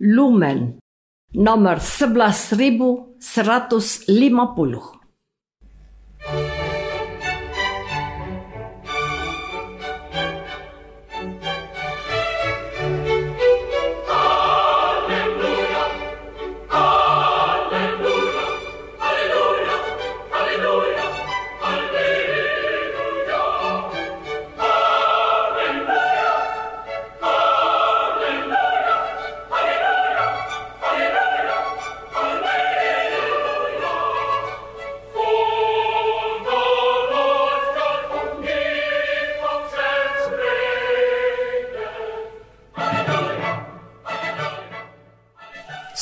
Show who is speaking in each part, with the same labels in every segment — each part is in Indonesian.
Speaker 1: Lumen nomor 11150.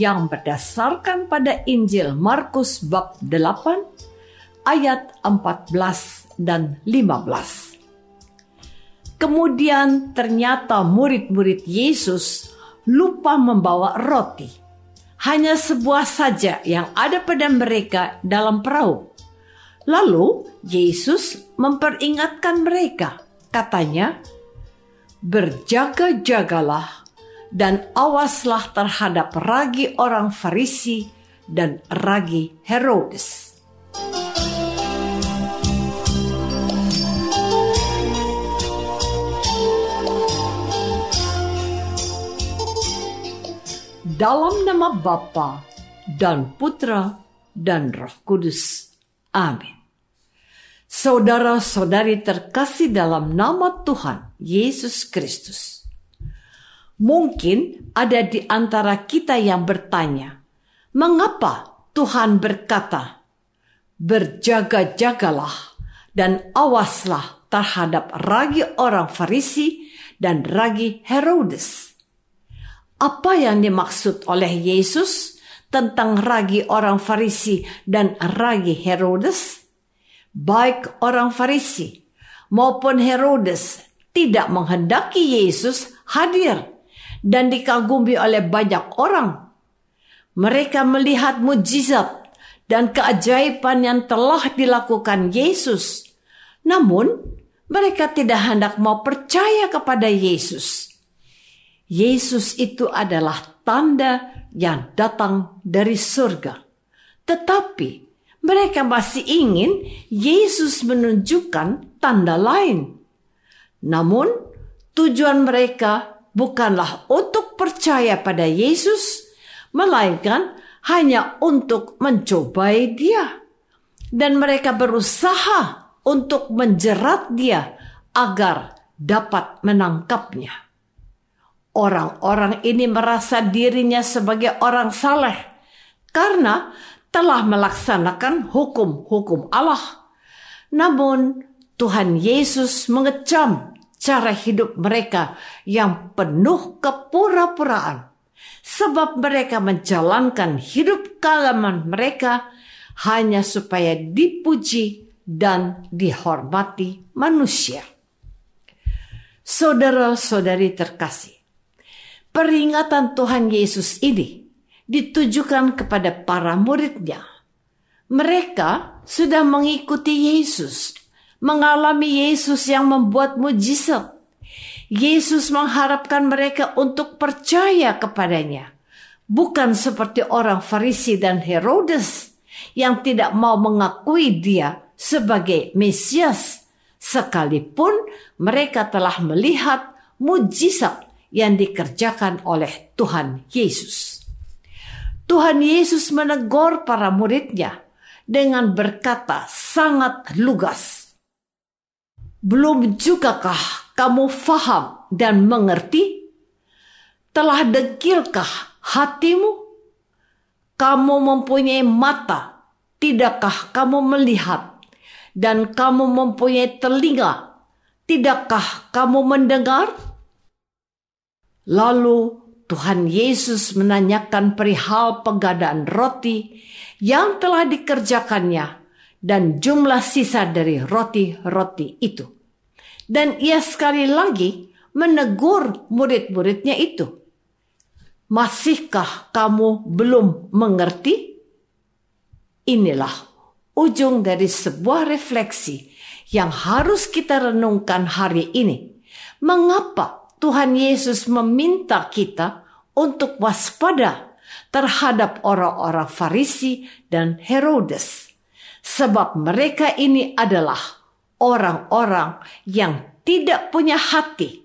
Speaker 1: Yang berdasarkan pada Injil Markus bab 8 ayat 14 dan 15. Kemudian ternyata murid-murid Yesus lupa membawa roti. Hanya sebuah saja yang ada pada mereka dalam perahu. Lalu Yesus memperingatkan mereka. Katanya, "Berjaga-jagalah dan awaslah terhadap ragi orang Farisi dan ragi Herodes. Dalam nama Bapa dan Putra dan Roh Kudus. Amin. Saudara-saudari terkasih dalam nama Tuhan Yesus Kristus. Mungkin ada di antara kita yang bertanya, mengapa Tuhan berkata, "Berjaga-jagalah dan awaslah terhadap ragi orang Farisi dan ragi Herodes"? Apa yang dimaksud oleh Yesus tentang ragi orang Farisi dan ragi Herodes? Baik orang Farisi maupun Herodes tidak menghendaki Yesus hadir dan dikagumi oleh banyak orang. Mereka melihat mujizat dan keajaiban yang telah dilakukan Yesus. Namun, mereka tidak hendak mau percaya kepada Yesus. Yesus itu adalah tanda yang datang dari surga. Tetapi mereka masih ingin Yesus menunjukkan tanda lain. Namun, tujuan mereka bukanlah untuk percaya pada Yesus, melainkan hanya untuk mencobai Dia, dan mereka berusaha untuk menjerat Dia agar dapat menangkapnya. Orang-orang ini merasa dirinya sebagai orang saleh karena telah melaksanakan hukum-hukum Allah. Namun, Tuhan Yesus mengecam cara hidup mereka yang penuh kepura-puraan. Sebab mereka menjalankan hidup kalaman mereka hanya supaya dipuji dan dihormati manusia. Saudara-saudari terkasih, peringatan Tuhan Yesus ini ditujukan kepada para muridnya. Mereka sudah mengikuti Yesus mengalami Yesus yang membuat mujizat. Yesus mengharapkan mereka untuk percaya kepadanya, bukan seperti orang Farisi dan Herodes yang tidak mau mengakui dia sebagai Mesias, sekalipun mereka telah melihat mujizat yang dikerjakan oleh Tuhan Yesus. Tuhan Yesus menegur para muridnya dengan berkata sangat lugas. Belum jugakah kamu faham dan mengerti? Telah degilkah hatimu? Kamu mempunyai mata, tidakkah kamu melihat? Dan kamu mempunyai telinga, tidakkah kamu mendengar? Lalu Tuhan Yesus menanyakan perihal pengadaan roti yang telah dikerjakannya dan jumlah sisa dari roti-roti itu. Dan ia sekali lagi menegur murid-muridnya itu. Masihkah kamu belum mengerti? Inilah ujung dari sebuah refleksi yang harus kita renungkan hari ini. Mengapa Tuhan Yesus meminta kita untuk waspada terhadap orang-orang Farisi dan Herodes, sebab mereka ini adalah orang-orang yang tidak punya hati,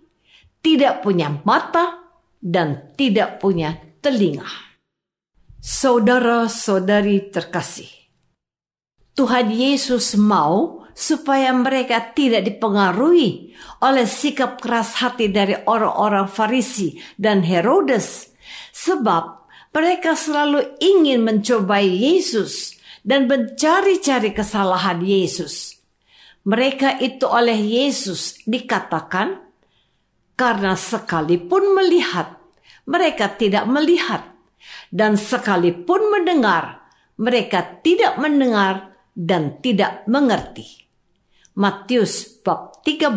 Speaker 1: tidak punya mata, dan tidak punya telinga. Saudara-saudari terkasih, Tuhan Yesus mau supaya mereka tidak dipengaruhi oleh sikap keras hati dari orang-orang Farisi dan Herodes, sebab mereka selalu ingin mencobai Yesus dan mencari-cari kesalahan Yesus. Mereka itu oleh Yesus dikatakan karena sekalipun melihat, mereka tidak melihat, dan sekalipun mendengar, mereka tidak mendengar dan tidak mengerti. Matius bab 13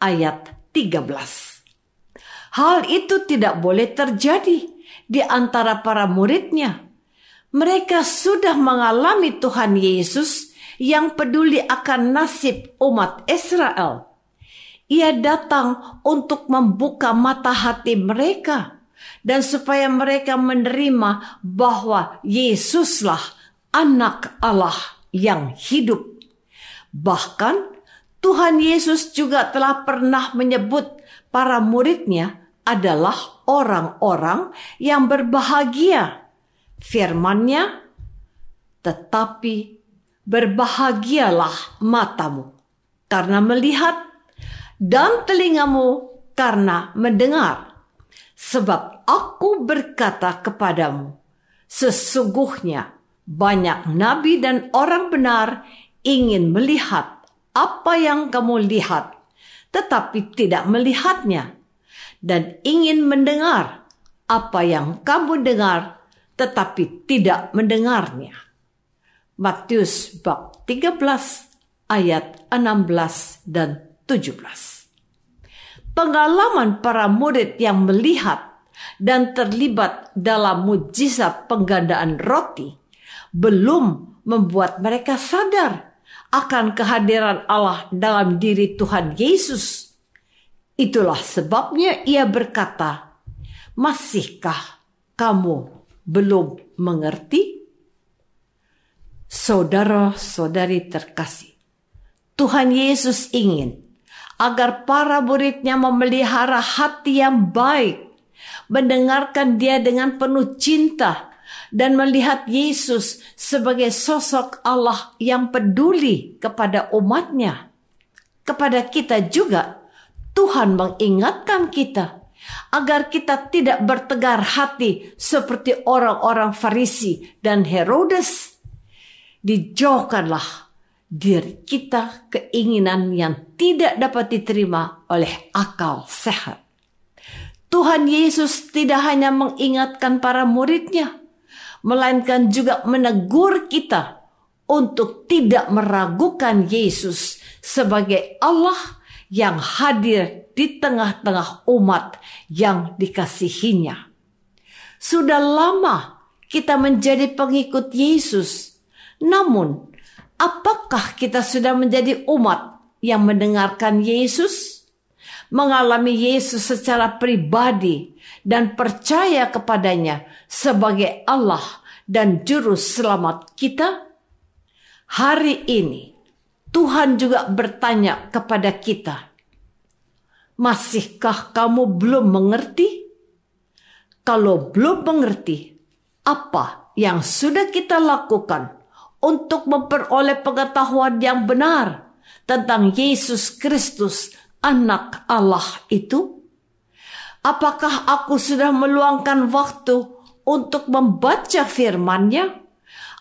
Speaker 1: ayat 13. Hal itu tidak boleh terjadi di antara para muridnya. Mereka sudah mengalami Tuhan Yesus yang peduli akan nasib umat Israel. Ia datang untuk membuka mata hati mereka dan supaya mereka menerima bahwa Yesuslah anak Allah yang hidup Bahkan Tuhan Yesus juga telah pernah menyebut para muridnya adalah orang-orang yang berbahagia. Firmannya, tetapi berbahagialah matamu karena melihat dan telingamu karena mendengar. Sebab aku berkata kepadamu, sesungguhnya banyak nabi dan orang benar ingin melihat apa yang kamu lihat, tetapi tidak melihatnya, dan ingin mendengar apa yang kamu dengar, tetapi tidak mendengarnya. Matius bab 13 ayat 16 dan 17. Pengalaman para murid yang melihat dan terlibat dalam mujizat penggandaan roti belum membuat mereka sadar akan kehadiran Allah dalam diri Tuhan Yesus. Itulah sebabnya ia berkata, "Masihkah kamu belum mengerti?" Saudara-saudari terkasih, Tuhan Yesus ingin agar para muridnya memelihara hati yang baik, mendengarkan dia dengan penuh cinta, dan melihat Yesus sebagai sosok Allah yang peduli kepada umatnya. Kepada kita juga, Tuhan mengingatkan kita agar kita tidak bertegar hati seperti orang-orang Farisi dan Herodes. Dijauhkanlah diri kita keinginan yang tidak dapat diterima oleh akal sehat. Tuhan Yesus tidak hanya mengingatkan para muridnya, melainkan juga menegur kita untuk tidak meragukan Yesus sebagai Allah yang hadir di tengah-tengah umat yang dikasihinya. Sudah lama kita menjadi pengikut Yesus, namun apakah kita sudah menjadi umat yang mendengarkan Yesus? Mengalami Yesus secara pribadi dan percaya kepadanya sebagai Allah dan juru selamat kita? Hari ini Tuhan juga bertanya kepada kita, "Masihkah kamu belum mengerti?" Kalau belum mengerti, apa yang sudah kita lakukan untuk memperoleh pengetahuan yang benar tentang Yesus Kristus, Anak Allah itu? Apakah aku sudah meluangkan waktu untuk membaca firman-Nya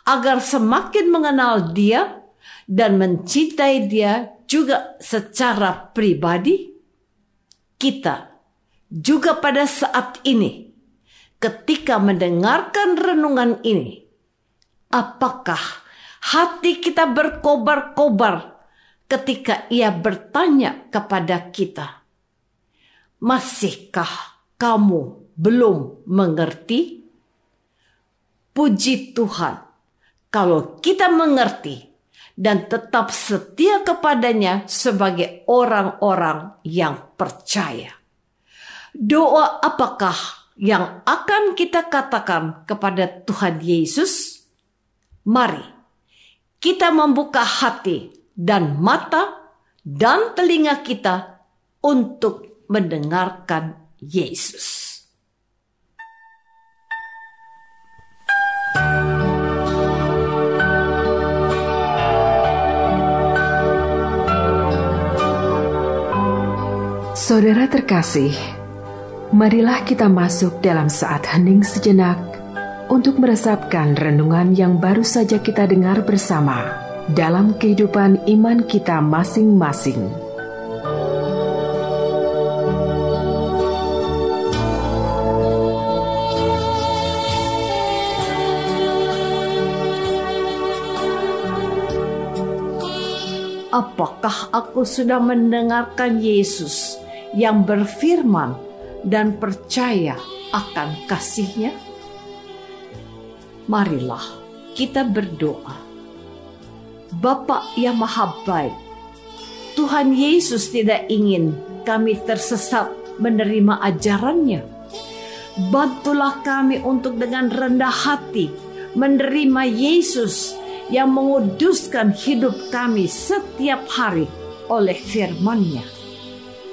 Speaker 1: agar semakin mengenal Dia dan mencintai Dia juga secara pribadi? Kita juga pada saat ini ketika mendengarkan renungan ini, apakah hati kita berkobar-kobar ketika ia bertanya kepada kita, "Masihkah kamu belum mengerti?" Puji Tuhan, kalau kita mengerti dan tetap setia kepadanya sebagai orang-orang yang percaya. Doa apakah yang akan kita katakan kepada Tuhan Yesus, mari kita membuka hati dan mata dan telinga kita untuk mendengarkan Yesus.
Speaker 2: Saudara terkasih, Marilah kita masuk dalam saat hening sejenak untuk meresapkan renungan yang baru saja kita dengar bersama dalam kehidupan iman kita masing-masing.
Speaker 1: Apakah aku sudah mendengarkan Yesus yang berfirman dan percaya akan kasihnya? Marilah kita berdoa. Bapa yang maha baik, Tuhan Yesus tidak ingin kami tersesat menerima ajarannya. Bantulah kami untuk dengan rendah hati menerima Yesus yang menguduskan hidup kami setiap hari oleh firman-Nya.